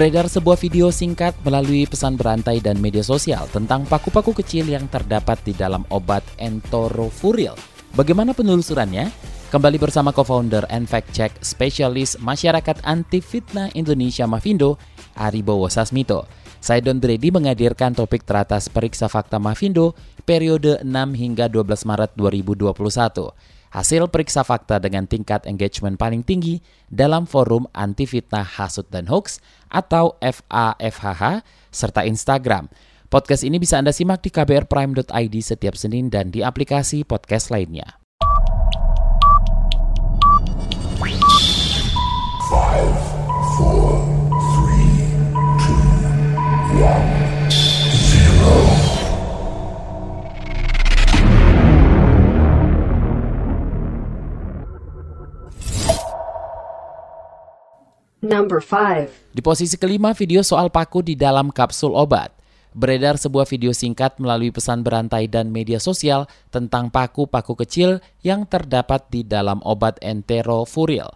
Beredar sebuah video singkat melalui pesan berantai dan media sosial tentang paku-paku kecil yang terdapat di dalam obat entorofuril. Bagaimana penelusurannya? Kembali bersama co-founder and fact check spesialis masyarakat anti fitnah Indonesia Mavindo, Aribowo Sasmito. Don Dredi menghadirkan topik teratas periksa fakta Mavindo periode 6 hingga 12 Maret 2021 hasil periksa fakta dengan tingkat engagement paling tinggi dalam forum anti fitnah hasut dan hoax atau FAFHH serta Instagram. Podcast ini bisa Anda simak di kbrprime.id setiap Senin dan di aplikasi podcast lainnya. Number 5. Di posisi kelima, video soal paku di dalam kapsul obat. Beredar sebuah video singkat melalui pesan berantai dan media sosial tentang paku-paku kecil yang terdapat di dalam obat enterofuril.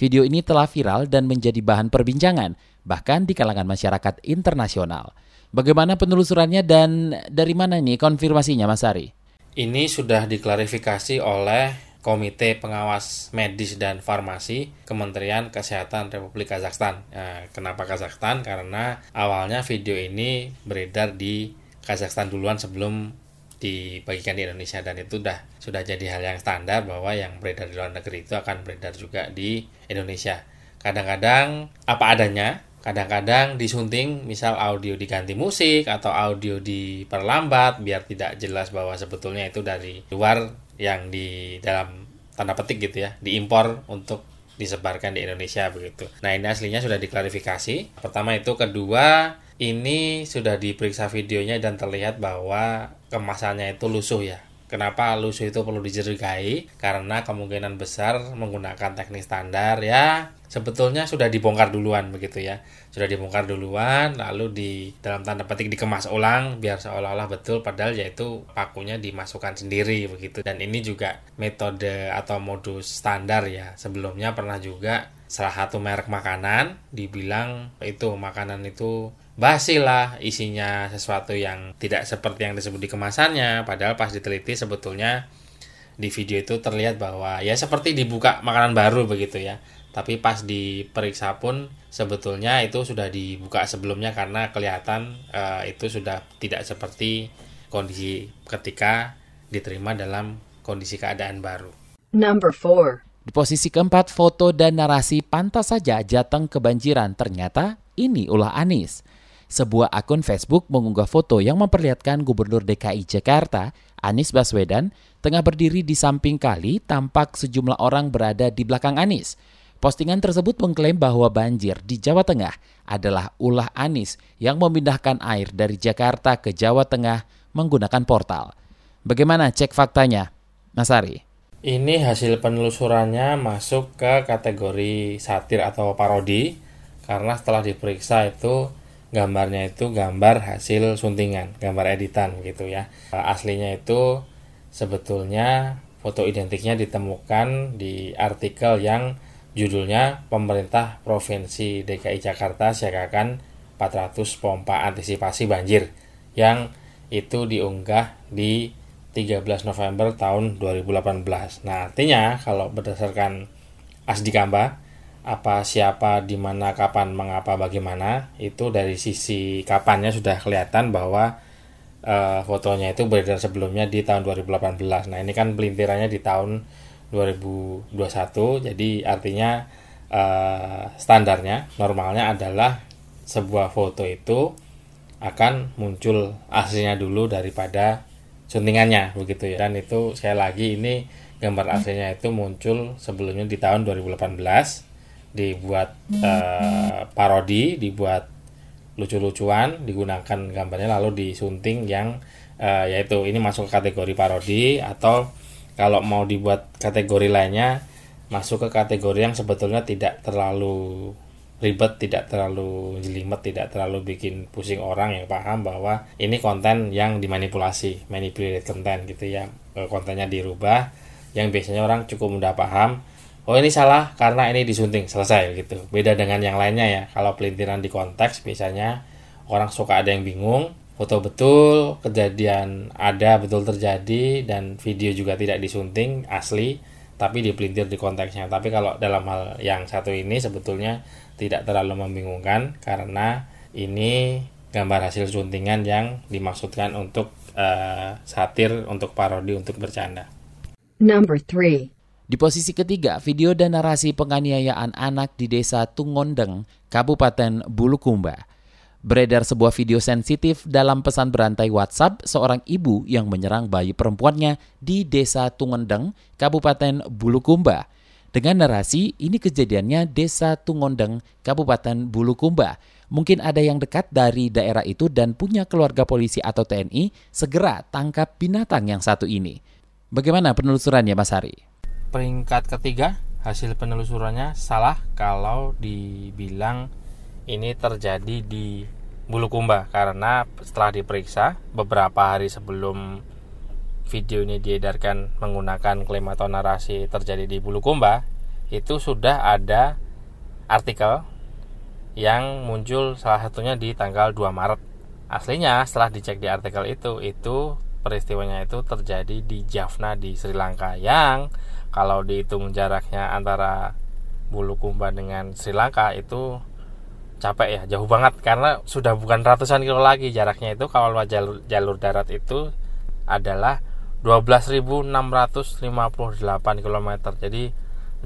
Video ini telah viral dan menjadi bahan perbincangan, bahkan di kalangan masyarakat internasional. Bagaimana penelusurannya dan dari mana nih konfirmasinya Mas Ari? Ini sudah diklarifikasi oleh Komite Pengawas Medis dan Farmasi Kementerian Kesehatan Republik Kazakhstan. Nah, kenapa Kazakhstan? Karena awalnya video ini beredar di Kazakhstan duluan sebelum dibagikan di Indonesia dan itu sudah sudah jadi hal yang standar bahwa yang beredar di luar negeri itu akan beredar juga di Indonesia. Kadang-kadang apa adanya, kadang-kadang disunting misal audio diganti musik atau audio diperlambat biar tidak jelas bahwa sebetulnya itu dari luar yang di dalam tanda petik gitu ya diimpor untuk disebarkan di Indonesia begitu. Nah ini aslinya sudah diklarifikasi. Pertama itu, kedua ini sudah diperiksa videonya dan terlihat bahwa kemasannya itu lusuh ya. Kenapa lusuh itu perlu dicurigai? Karena kemungkinan besar menggunakan teknik standar ya. Sebetulnya sudah dibongkar duluan begitu ya. Sudah dibongkar duluan lalu di dalam tanda petik dikemas ulang biar seolah-olah betul padahal yaitu pakunya dimasukkan sendiri begitu. Dan ini juga metode atau modus standar ya. Sebelumnya pernah juga salah satu merek makanan dibilang itu makanan itu basi lah isinya sesuatu yang tidak seperti yang disebut di kemasannya padahal pas diteliti sebetulnya di video itu terlihat bahwa ya seperti dibuka makanan baru begitu ya tapi pas diperiksa pun sebetulnya itu sudah dibuka sebelumnya karena kelihatan uh, itu sudah tidak seperti kondisi ketika diterima dalam kondisi keadaan baru. Number 4. Di posisi keempat, foto dan narasi pantas saja Jateng kebanjiran. Ternyata ini ulah Anis. Sebuah akun Facebook mengunggah foto yang memperlihatkan Gubernur DKI Jakarta, Anies Baswedan, tengah berdiri di samping kali tampak sejumlah orang berada di belakang Anies. Postingan tersebut mengklaim bahwa banjir di Jawa Tengah adalah ulah Anies yang memindahkan air dari Jakarta ke Jawa Tengah menggunakan portal. Bagaimana cek faktanya, Mas Ari? Ini hasil penelusurannya masuk ke kategori satir atau parodi karena setelah diperiksa itu gambarnya itu gambar hasil suntingan, gambar editan gitu ya. Aslinya itu sebetulnya foto identiknya ditemukan di artikel yang Judulnya Pemerintah Provinsi DKI Jakarta siagakan 400 pompa antisipasi banjir yang itu diunggah di 13 November tahun 2018. Nah, artinya kalau berdasarkan Asdikamba apa siapa di mana kapan mengapa bagaimana itu dari sisi kapannya sudah kelihatan bahwa uh, fotonya itu beredar sebelumnya di tahun 2018. Nah, ini kan pelintirannya di tahun 2021 jadi artinya uh, standarnya normalnya adalah sebuah foto itu akan muncul aslinya dulu daripada suntingannya begitu ya dan itu sekali lagi ini gambar aslinya itu muncul sebelumnya di tahun 2018 dibuat uh, parodi dibuat lucu-lucuan digunakan gambarnya lalu disunting yang uh, yaitu ini masuk ke kategori parodi atau kalau mau dibuat kategori lainnya masuk ke kategori yang sebetulnya tidak terlalu ribet, tidak terlalu jelimet, tidak terlalu bikin pusing orang yang paham bahwa ini konten yang dimanipulasi, manipulated content gitu ya. Eh, kontennya dirubah yang biasanya orang cukup mudah paham oh ini salah karena ini disunting. Selesai gitu. Beda dengan yang lainnya ya. Kalau pelintiran di konteks biasanya orang suka ada yang bingung foto betul kejadian ada betul terjadi dan video juga tidak disunting asli tapi dipelintir di konteksnya. Tapi kalau dalam hal yang satu ini sebetulnya tidak terlalu membingungkan karena ini gambar hasil suntingan yang dimaksudkan untuk uh, satir untuk parodi untuk bercanda. Number 3. Di posisi ketiga, video dan narasi penganiayaan anak di desa Tungondeng, Kabupaten Bulukumba. Beredar sebuah video sensitif dalam pesan berantai WhatsApp seorang ibu yang menyerang bayi perempuannya di desa Tungondeng, Kabupaten Bulukumba. Dengan narasi, ini kejadiannya desa Tungondeng, Kabupaten Bulukumba. Mungkin ada yang dekat dari daerah itu dan punya keluarga polisi atau TNI, segera tangkap binatang yang satu ini. Bagaimana penelusurannya Mas Hari? Peringkat ketiga hasil penelusurannya salah kalau dibilang ini terjadi di Bulukumba karena setelah diperiksa beberapa hari sebelum video ini diedarkan menggunakan klaim atau narasi terjadi di Bulukumba itu sudah ada artikel yang muncul salah satunya di tanggal 2 Maret. Aslinya setelah dicek di artikel itu itu peristiwanya itu terjadi di Jaffna di Sri Lanka yang kalau dihitung jaraknya antara Bulukumba dengan Sri Lanka itu capek ya jauh banget. Karena sudah bukan ratusan kilo lagi jaraknya itu. Kalau jalur jalur darat itu adalah 12.658 km jadi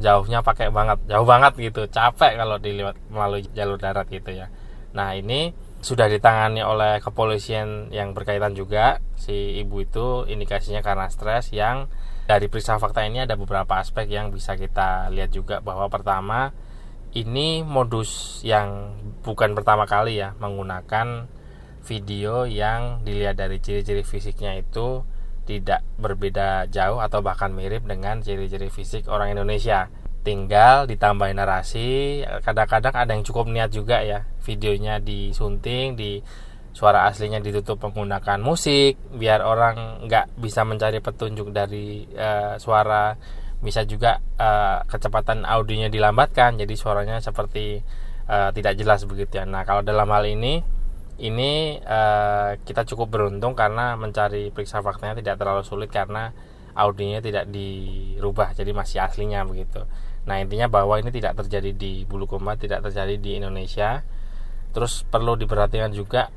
jauhnya pakai banget jauh banget gitu. Capek kalau dilihat melalui jalur darat gitu ya. Nah ini sudah ditangani oleh kepolisian yang berkaitan juga. Si ibu itu indikasinya karena stres yang dari periksa fakta ini ada beberapa aspek yang bisa kita lihat juga bahwa pertama ini modus yang bukan pertama kali ya menggunakan video yang dilihat dari ciri-ciri fisiknya itu tidak berbeda jauh atau bahkan mirip dengan ciri-ciri fisik orang Indonesia tinggal ditambahin narasi. Kadang-kadang ada yang cukup niat juga ya videonya disunting di suara aslinya ditutup menggunakan musik biar orang nggak bisa mencari petunjuk dari uh, suara. Bisa juga uh, kecepatan audionya dilambatkan jadi suaranya seperti uh, tidak jelas begitu ya. Nah kalau dalam hal ini ini uh, kita cukup beruntung karena mencari periksa faktanya tidak terlalu sulit karena audionya tidak dirubah jadi masih aslinya begitu. Nah intinya bahwa ini tidak terjadi di Bulukumba tidak terjadi di Indonesia. Terus perlu diperhatikan juga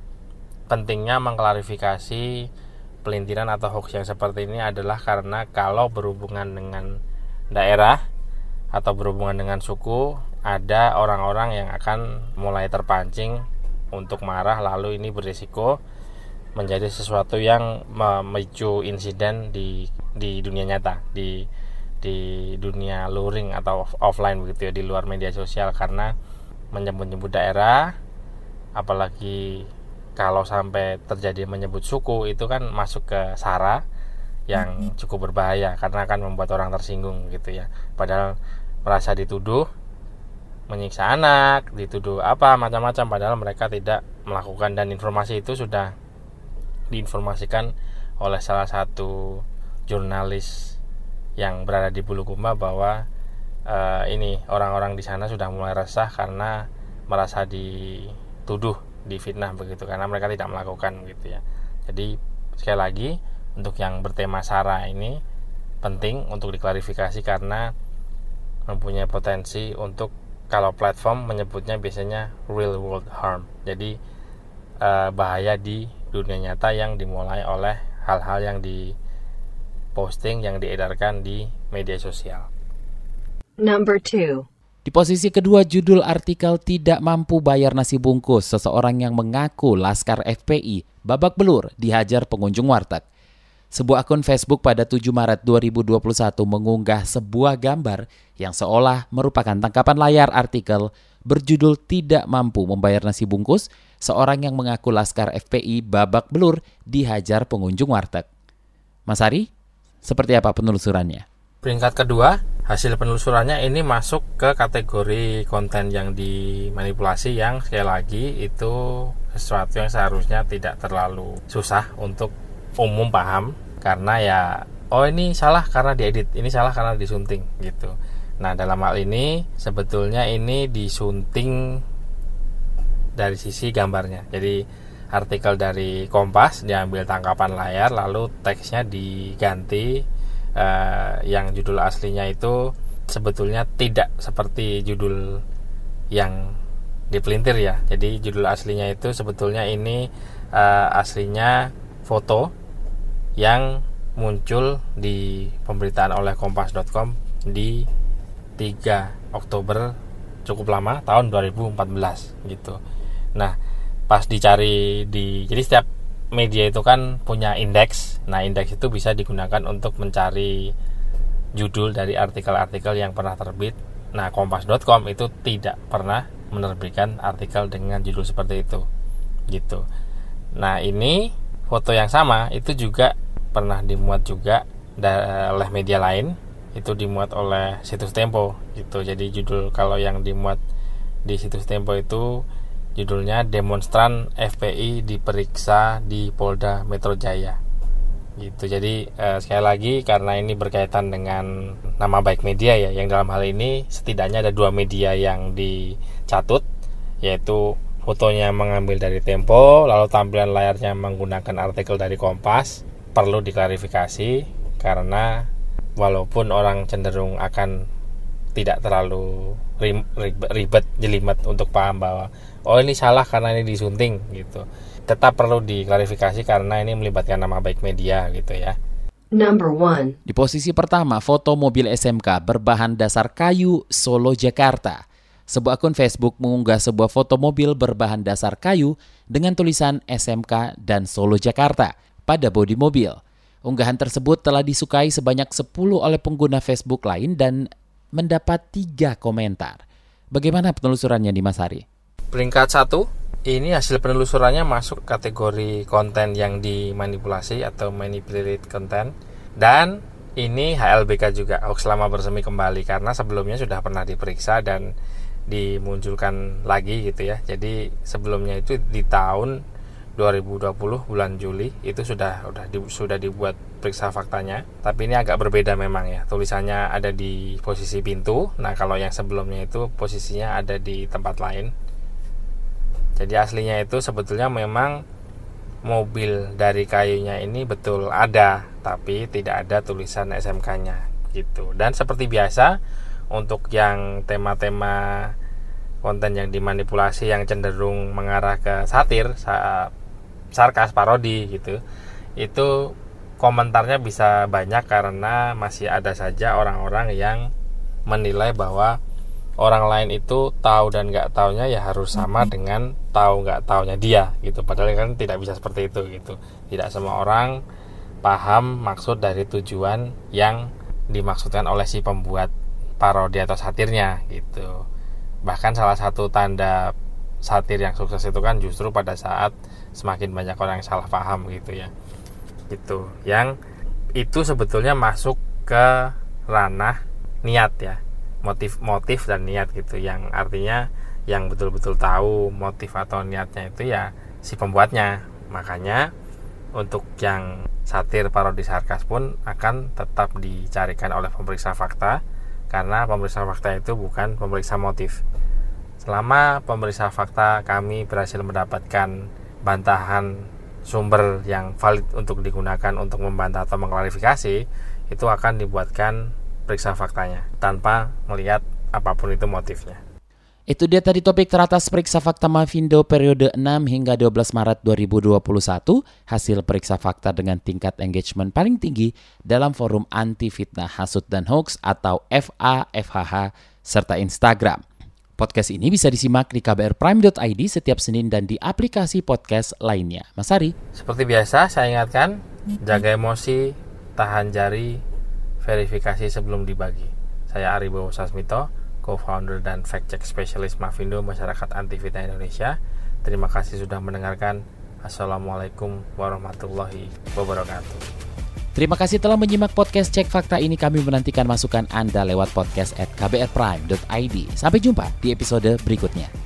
pentingnya mengklarifikasi pelintiran atau hoax yang seperti ini adalah karena kalau berhubungan dengan daerah atau berhubungan dengan suku ada orang-orang yang akan mulai terpancing untuk marah lalu ini berisiko menjadi sesuatu yang memicu insiden di di dunia nyata di di dunia luring atau offline begitu ya di luar media sosial. Karena menyebut-nyebut daerah apalagi kalau sampai terjadi menyebut suku itu kan masuk ke sara yang cukup berbahaya karena akan membuat orang tersinggung gitu ya. Padahal merasa dituduh menyiksa anak dituduh apa macam-macam. Padahal mereka tidak melakukan dan informasi itu sudah diinformasikan oleh salah satu jurnalis yang berada di Bulukumba bahwa uh, ini orang-orang di sana sudah mulai resah karena merasa dituduh difitnah begitu karena mereka tidak melakukan gitu ya. Jadi sekali lagi untuk yang bertema sara ini penting untuk diklarifikasi karena mempunyai potensi untuk kalau platform menyebutnya biasanya real world harm. Jadi eh, bahaya di dunia nyata yang dimulai oleh hal-hal yang di posting yang diedarkan di media sosial. Number two. Di posisi kedua judul artikel tidak mampu bayar nasi bungkus seseorang yang mengaku Laskar FPI babak belur dihajar pengunjung warteg. Sebuah akun Facebook pada 7 Maret 2021 mengunggah sebuah gambar yang seolah merupakan tangkapan layar artikel berjudul tidak mampu membayar nasi bungkus seorang yang mengaku laskar FPI babak belur dihajar pengunjung warteg. Mas Ari, seperti apa penelusurannya? Peringkat kedua, hasil penelusurannya ini masuk ke kategori konten yang dimanipulasi yang sekali lagi itu sesuatu yang seharusnya tidak terlalu susah untuk umum paham karena ya oh ini salah karena diedit, ini salah karena disunting gitu. Nah, dalam hal ini sebetulnya ini disunting dari sisi gambarnya. Jadi artikel dari Kompas diambil tangkapan layar lalu teksnya diganti uh, yang judul aslinya itu sebetulnya tidak seperti judul yang dipelintir ya. Jadi judul aslinya itu sebetulnya ini uh, aslinya foto yang muncul di pemberitaan oleh kompas.com di 3 Oktober cukup lama tahun 2014 gitu. Nah, pas dicari di jadi setiap media itu kan punya indeks. Nah, indeks itu bisa digunakan untuk mencari judul dari artikel-artikel yang pernah terbit. Nah, kompas.com itu tidak pernah menerbitkan artikel dengan judul seperti itu. Gitu. Nah, ini foto yang sama itu juga pernah dimuat juga oleh media lain itu dimuat oleh situs Tempo gitu. Jadi judul kalau yang dimuat di situs Tempo itu judulnya demonstran FPI diperiksa di Polda Metro Jaya. Gitu. Jadi eh, sekali lagi karena ini berkaitan dengan nama baik media ya yang dalam hal ini setidaknya ada dua media yang dicatut yaitu fotonya mengambil dari Tempo lalu tampilan layarnya menggunakan artikel dari Kompas perlu diklarifikasi karena walaupun orang cenderung akan tidak terlalu ribet jelimet untuk paham bahwa oh ini salah karena ini disunting gitu tetap perlu diklarifikasi karena ini melibatkan nama baik media gitu ya Number one. Di posisi pertama, foto mobil SMK berbahan dasar kayu Solo, Jakarta. Sebuah akun Facebook mengunggah sebuah foto mobil berbahan dasar kayu dengan tulisan SMK dan Solo, Jakarta pada bodi mobil. Unggahan tersebut telah disukai sebanyak 10 oleh pengguna Facebook lain dan mendapat tiga komentar. Bagaimana penelusurannya di Mas Hari? Peringkat satu, ini hasil penelusurannya masuk kategori konten yang dimanipulasi atau manipulated content dan ini HLBK juga hoax lama bersemi kembali karena sebelumnya sudah pernah diperiksa dan dimunculkan lagi gitu ya. Jadi sebelumnya itu di tahun 2020 bulan Juli itu sudah sudah di, sudah dibuat periksa faktanya. Tapi ini agak berbeda memang ya. Tulisannya ada di posisi pintu. Nah, kalau yang sebelumnya itu posisinya ada di tempat lain jadi aslinya itu sebetulnya memang mobil dari kayunya ini betul ada tapi tidak ada tulisan SMK-nya gitu dan seperti biasa untuk yang tema-tema konten yang dimanipulasi yang cenderung mengarah ke satir sarkas parodi gitu itu komentarnya bisa banyak karena masih ada saja orang-orang yang menilai bahwa orang lain itu tahu dan nggak taunya ya harus sama dengan tahu nggak taunya dia gitu. Padahal kan tidak bisa seperti itu gitu. Tidak semua orang paham maksud dari tujuan yang dimaksudkan oleh si pembuat parodi atau satirnya gitu. Bahkan salah satu tanda satir yang sukses itu kan justru pada saat semakin banyak orang yang salah paham gitu ya. Gitu. Yang itu sebetulnya masuk ke ranah niat ya. Motif-motif dan niat gitu. Yang artinya yang betul-betul tahu motif atau niatnya itu ya si pembuatnya. Makanya untuk yang satir parodi sarkas pun akan tetap dicarikan oleh pemeriksa fakta karena pemeriksa fakta itu bukan pemeriksa motif. Selama pemeriksa fakta kami berhasil mendapatkan bantahan sumber yang valid untuk digunakan untuk membantah atau mengklarifikasi itu akan dibuatkan periksa faktanya tanpa melihat apa pun itu motifnya. Itu dia tadi topik teratas periksa fakta Mavindo periode 6 hingga 12 Maret 2021, hasil periksa fakta dengan tingkat engagement paling tinggi dalam forum anti fitnah hasut dan hoax atau FAFHH serta Instagram. Podcast ini bisa disimak di kbrprime.id setiap Senin dan di aplikasi podcast lainnya. Mas Ari. Seperti biasa, saya ingatkan, jaga emosi, tahan jari, verifikasi sebelum dibagi. Saya Ari Bowo Sasmito, co-founder dan fact check specialist Mavindo Masyarakat Anti Fitnah Indonesia. Terima kasih sudah mendengarkan. Assalamualaikum warahmatullahi wabarakatuh. Terima kasih telah menyimak podcast Cek Fakta ini. Kami menantikan masukan Anda lewat podcast at kbrprime.id. Sampai jumpa di episode berikutnya.